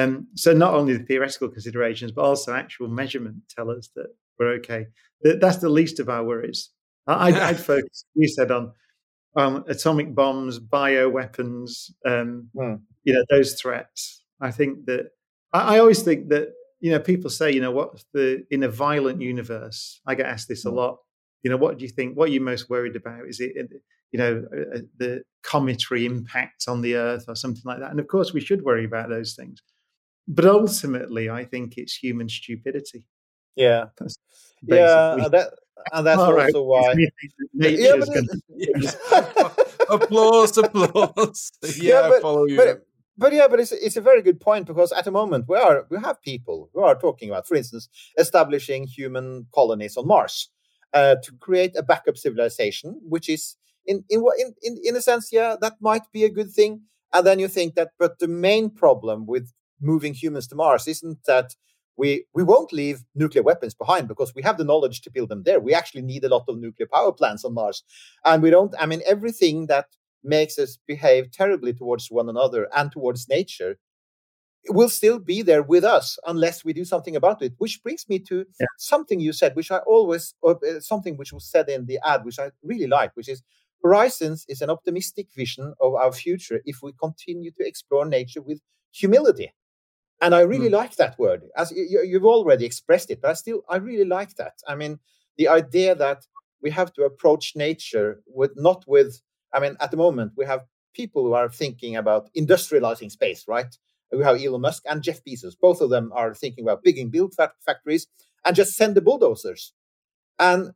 Um, so not only the theoretical considerations, but also actual measurement tell us that we're okay. That, that's the least of our worries. I, would focus, you said, on um, atomic bombs, bioweapons, um, Hmm. you know, those threats. I think that I, I always think that you know people say, you know, what's the in a violent universe? I get asked this a lot. You know, what do you think? What are you most worried about? Is it you know uh, uh, the cometary impact on the Earth or something like that? And of course, we should worry about those things. But ultimately, I think it's human stupidity. Yeah, That's yeah, that and that's All right, also why. me thinking Yeah, but gonna- applause, applause. Yeah, I but, follow you. But, but yeah, but it's it's a very good point because at the moment we are we have people who are talking about, for instance, establishing human colonies on Mars uh, to create a backup civilization, which is in in what- in in in a sense, yeah, that might be a good thing. And then you think that, but the main problem with moving humans to Mars isn't that we we won't leave nuclear weapons behind because we have the knowledge to build them there. We actually need a lot of nuclear power plants on Mars, and we don't. I mean, everything that makes us behave terribly towards one another and towards nature will still be there with us unless we do something about it. Which brings me to Yeah. something you said, which I always, or uh, something which was said in the ad, which I really like, which is Horizons is an optimistic vision of our future if we continue to explore nature with humility. And I really hmm. like that word. As you, you've already expressed it, but I still, I really like that. I mean, the idea that we have to approach nature with not with, I mean, at the moment we have people who are thinking about industrializing space, right? We have Elon Musk and Jeff Bezos. Both of them are thinking about big and build fac- factories and just send the bulldozers. And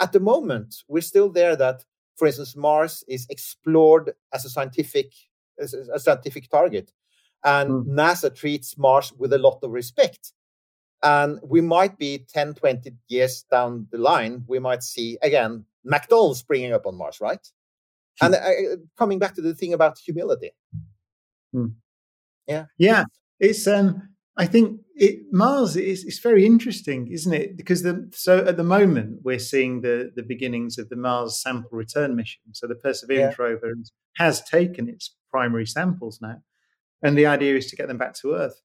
at the moment, we're still there that, for instance, Mars is explored as a scientific as a scientific target, and NASA treats Mars with a lot of respect. And we might be 10, 20 years down the line, we might see again McDonald's springing up on Mars, right? And uh, coming back to the thing about humility. Yeah. Yeah, it's um. I think it Mars is it's very interesting, isn't it? Because the so at the moment we're seeing the the beginnings of the Mars sample return mission. So the Perseverance rover has taken its primary samples now, and the idea is to get them back to Earth.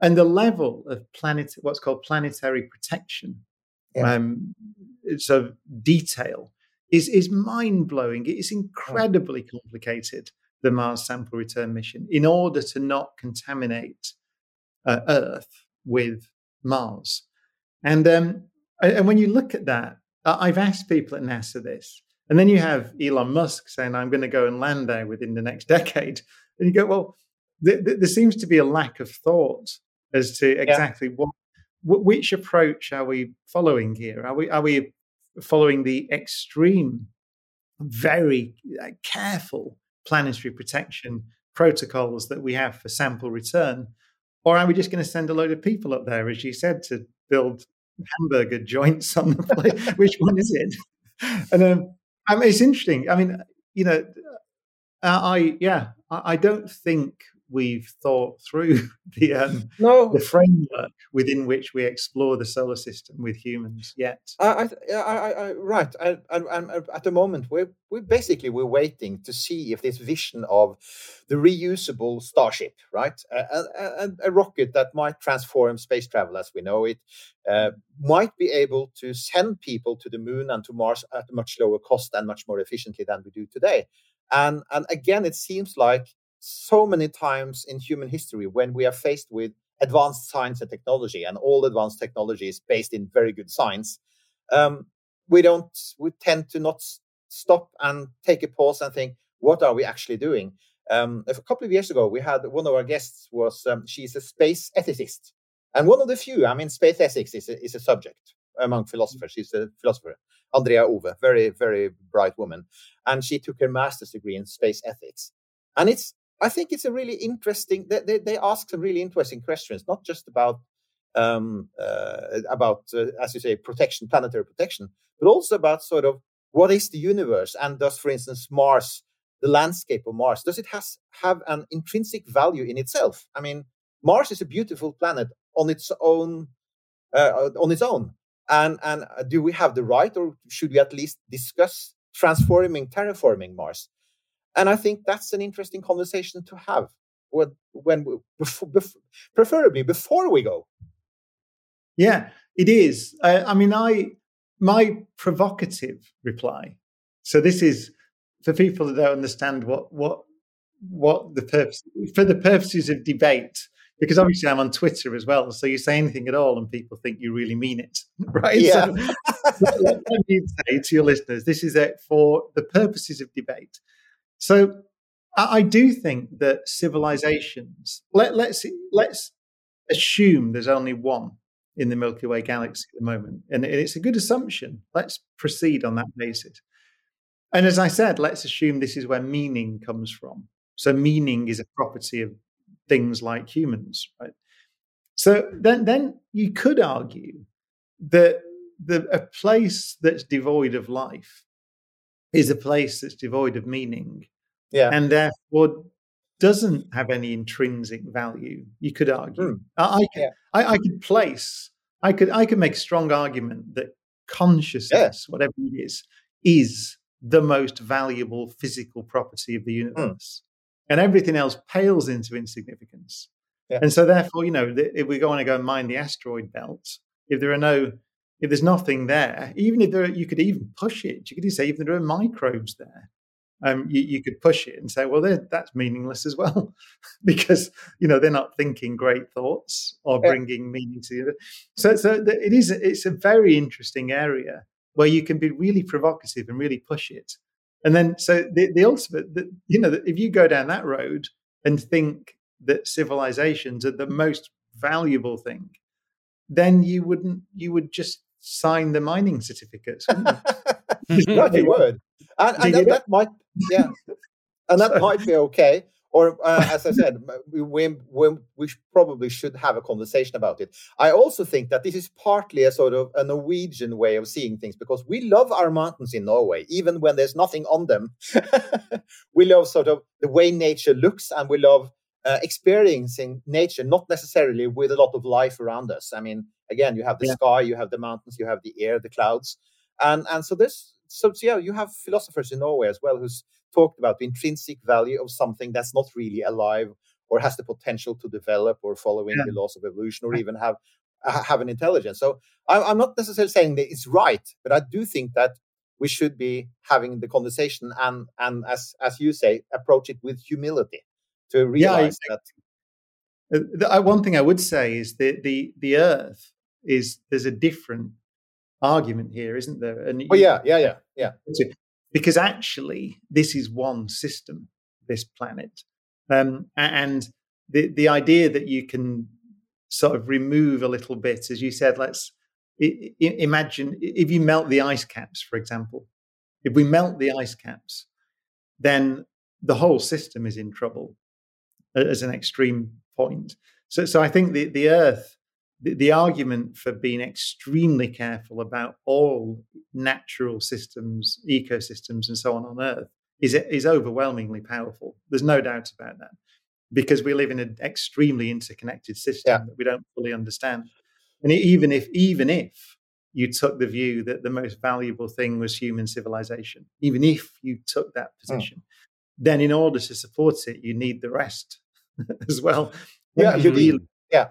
And the level of planet, what's called planetary protection, Yeah. um, so detail is is mind blowing. It is incredibly complicated. The Mars sample return mission, in order to not contaminate uh, Earth with Mars, and um, and when you look at that, I've asked people at NASA this, and then you have Elon Musk saying, "I'm going to go and land there within the next decade," and you go, "Well, th- th- there seems to be a lack of thought as to exactly what, which approach are we following here? Are we are we following the extreme, very uh, careful planetary protection protocols that we have for sample return, or are we just going to send a load of people up there, as you said, to build hamburger joints on the plane? which one is it? And um, I mean, it's interesting. I mean, you know, uh, I yeah, I, I don't think we've thought through the um, No, the framework within which we explore the solar system with humans yet. I, I, I, I, right. I, at the moment, we're, we basically we're waiting to see if this vision of the reusable starship, right, a, a, a, a rocket that might transform space travel as we know it, uh, might be able to send people to the moon and to Mars at a much lower cost and much more efficiently than we do today. And and again, it seems like so many times in human history when we are faced with advanced science and technology, and all advanced technology is based in very good science, um, we don't we tend to not stop and take a pause and think, what are we actually doing? Um, a couple of years ago, we had one of our guests was um, she's a space ethicist, and one of the few. I mean, space ethics is a, is a subject among philosophers. She's a philosopher, Andrea Ove, very very bright woman, and she took her master's degree in space ethics, and it's I think it's a really interesting. They, they, they ask some really interesting questions, not just about um, uh, about uh, as you say protection, planetary protection, but also about sort of what is the universe, and does, for instance, Mars, the landscape of Mars, does it has have an intrinsic value in itself? I mean, Mars is a beautiful planet on its own, uh, on its own, and and uh, do we have the right, or should we at least discuss transforming, terraforming Mars? And I think that's an interesting conversation to have when, when we, before, before, preferably before we go. Yeah, it is. Uh, I mean, I my provocative reply. So this is for people that don't understand what what what the purpose for the purposes of debate, because obviously I'm on Twitter as well, so you say anything at all and people think you really mean it, right? Yeah. So, let me say to your listeners, this is it for the purposes of debate. So I, do think that civilizations. Let, let's let's assume there's only one in the Milky Way galaxy at the moment, and it's a good assumption. Let's proceed on that basis. And as I said, let's assume this is where meaning comes from. So meaning is a property of things like humans, right? So then, then you could argue that the, a place that's devoid of life is a place that's devoid of meaning, Yeah. and therefore doesn't have any intrinsic value. You could argue. Hmm. I, I, could, Yeah. I, I could place. I could. I could make a strong argument that consciousness, whatever it is, is the most valuable physical property of the Hmm. universe, and everything else pales into insignificance. Yeah. And so, therefore, you know, if we go on and go and mine the asteroid belt, if there are no, if there's nothing there, even if there, are, you could even push it. You could even say if there are microbes there, um, you, you could push it and say, well, that's meaningless as well, because you know they're not thinking great thoughts or Yeah. bringing meaning to it. So, so it is. It's a very interesting area where you can be really provocative and really push it. And then, so the, the ultimate, the, you know, if you go down that road and think that civilizations are the most valuable thing, then you wouldn't, you would just sign the mining certificates. wouldn't you? Right, would. And, and that, that might, yeah, and that So- might be okay. Or uh, as I said, we, we, we we probably should have a conversation about it. I also think that this is partly a sort of a Norwegian way of seeing things because we love our mountains in Norway, even when there's nothing on them. we love sort of the way nature looks, and we love uh, experiencing nature, not necessarily with a lot of life around us. I mean, again, you have the Yeah. sky, you have the mountains, you have the air, the clouds, and and so this so, so yeah, you have philosophers in Norway as well who's talked about the intrinsic value of something that's not really alive or has the potential to develop or following Yeah. the laws of evolution or even have have an intelligence. So I, I'm not necessarily saying that it's right, but I do think that we should be having the conversation and and as as you say, approach it with humility to Yeah, I- realize that Uh, the- uh, one thing I would say is that the the Earth is there's a different argument here, isn't there? And Oh yeah, yeah, yeah, yeah. because actually this is one system, this planet, um, and the the idea that you can sort of remove a little bit, as you said, let's imagine if you melt the ice caps, for example. If we melt the ice caps, then the whole system is in trouble as an extreme point. So, so I think the, the Earth, the, the argument for being extremely careful about all natural systems, ecosystems, and so on on Earth is is overwhelmingly powerful. There's no doubt about that, because we live in an extremely interconnected system Yeah. that we don't fully understand. And even if even if you took the view that the most valuable thing was human civilization, even if you took that hmm. position, then in order to support it, you need the rest as well. Yeah, you need- really yeah.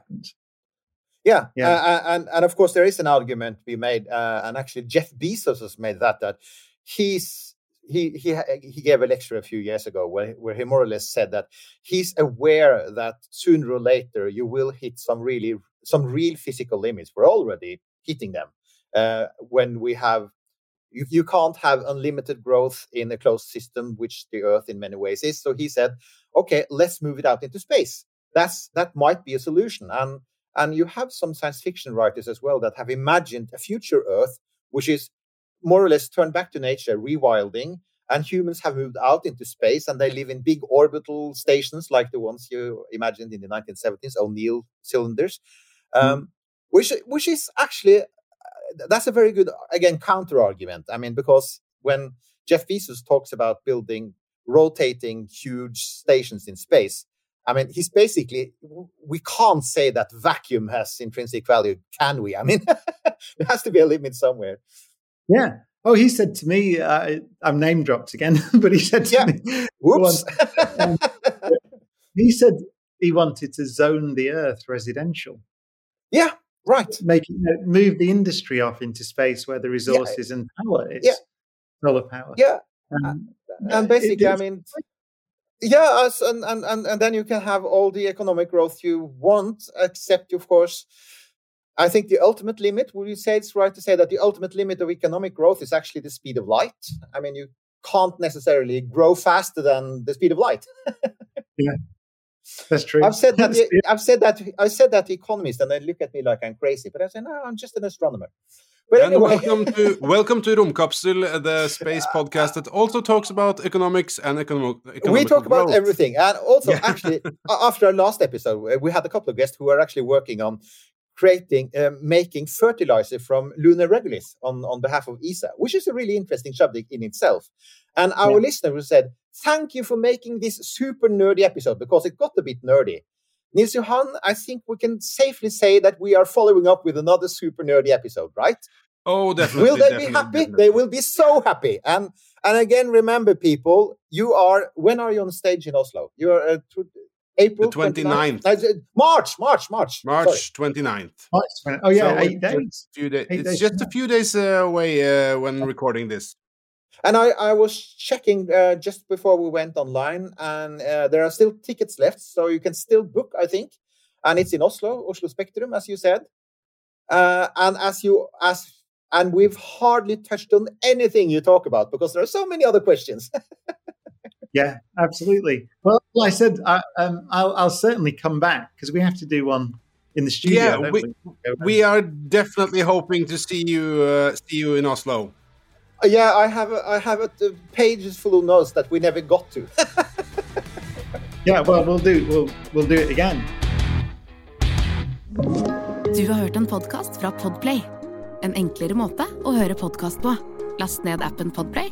Yeah, Yeah. Uh, and and of course there is an argument to be made, uh, and actually Jeff Bezos has made that that he's he he he gave a lecture a few years ago where where he more or less said that he's aware that sooner or later you will hit some really some real physical limits. We're already hitting them uh, when we have. You, you can't have unlimited growth in a closed system, which the Earth in many ways is. So he said, "Okay, let's move it out into space. That's that might be a solution." And and you have some science fiction writers as well that have imagined a future Earth, which is more or less turned back to nature, rewilding, and humans have moved out into space and they live in big orbital stations like the ones you imagined in the 1970s, O'Neill cylinders, um, which which is actually uh, that's a very good again counter argument. I mean, because when Jeff Bezos talks about building rotating huge stations in space, I mean, he's basically, we can't say that vacuum has intrinsic value, can we? I mean, there has to be a limit somewhere. Yeah. Oh, he said to me, uh, I'm name dropped again, but he said to Yeah. me, Whoops. Um, he said he wanted to zone the earth residential, yeah, right. make you know, move the industry off into space where the resources and power is Yeah. solar power. Yeah. Um, and uh, basically, it- I mean, yeah, and, and, and, and then you can have all the economic growth you want, except, of course, I think the ultimate limit, would you say it's right to say that the ultimate limit of economic growth is actually the speed of light? I mean, you can't necessarily grow faster than the speed of light. that's true. I've said that. The, I've said that. I said that to economists, and they look at me like I'm crazy. But I say, no, I'm just an astronomer. But And anyway, welcome to welcome to Romkapsel, the space podcast that also talks about economics and economic. we talk about growth. everything and also Yeah. actually after our last episode uh, we had a couple of guests who are actually working on creating uh, making fertilizer from lunar regolith on, on behalf of esa which is a really interesting subject in itself and our Yeah. listener who said thank you for making this super nerdy episode because it got a bit nerdy Nils Johan, I think we can safely say that we are following up with another super nerdy episode, right? Oh, definitely. will they definitely, be happy? definitely. They will be so happy. And and again, remember, people, you are when are you on stage in Oslo? You are uh, April The 29th. 29th? Uh, March, March, March, Sorry. March 29th. Oh, oh, yeah, So eight it's days. just a few days. Eight It's days, just a few days uh, away uh, when recording this. And I, I was checking uh, just before we went online, and uh, there are still tickets left, so you can still book, I think. And it's in Oslo, Oslo Spectrum, as you said. Uh, and as you as and we've hardly touched on anything you talk about because there are so many other questions. Yeah, absolutely. Well, like I said, I, um, I'll, I'll certainly come back because we have to do one in the studio. Yeah, don't we- We are definitely hoping to see you uh, see you in Oslo. Uh, yeah, I have a, I have a, uh, pages full of notes that we never got to. Yeah, well, we'll do we'll we'll do it again. Du har hørt en podcast fra Podplay. En enklere måte å høre podcast på. Last ned appen Podplay,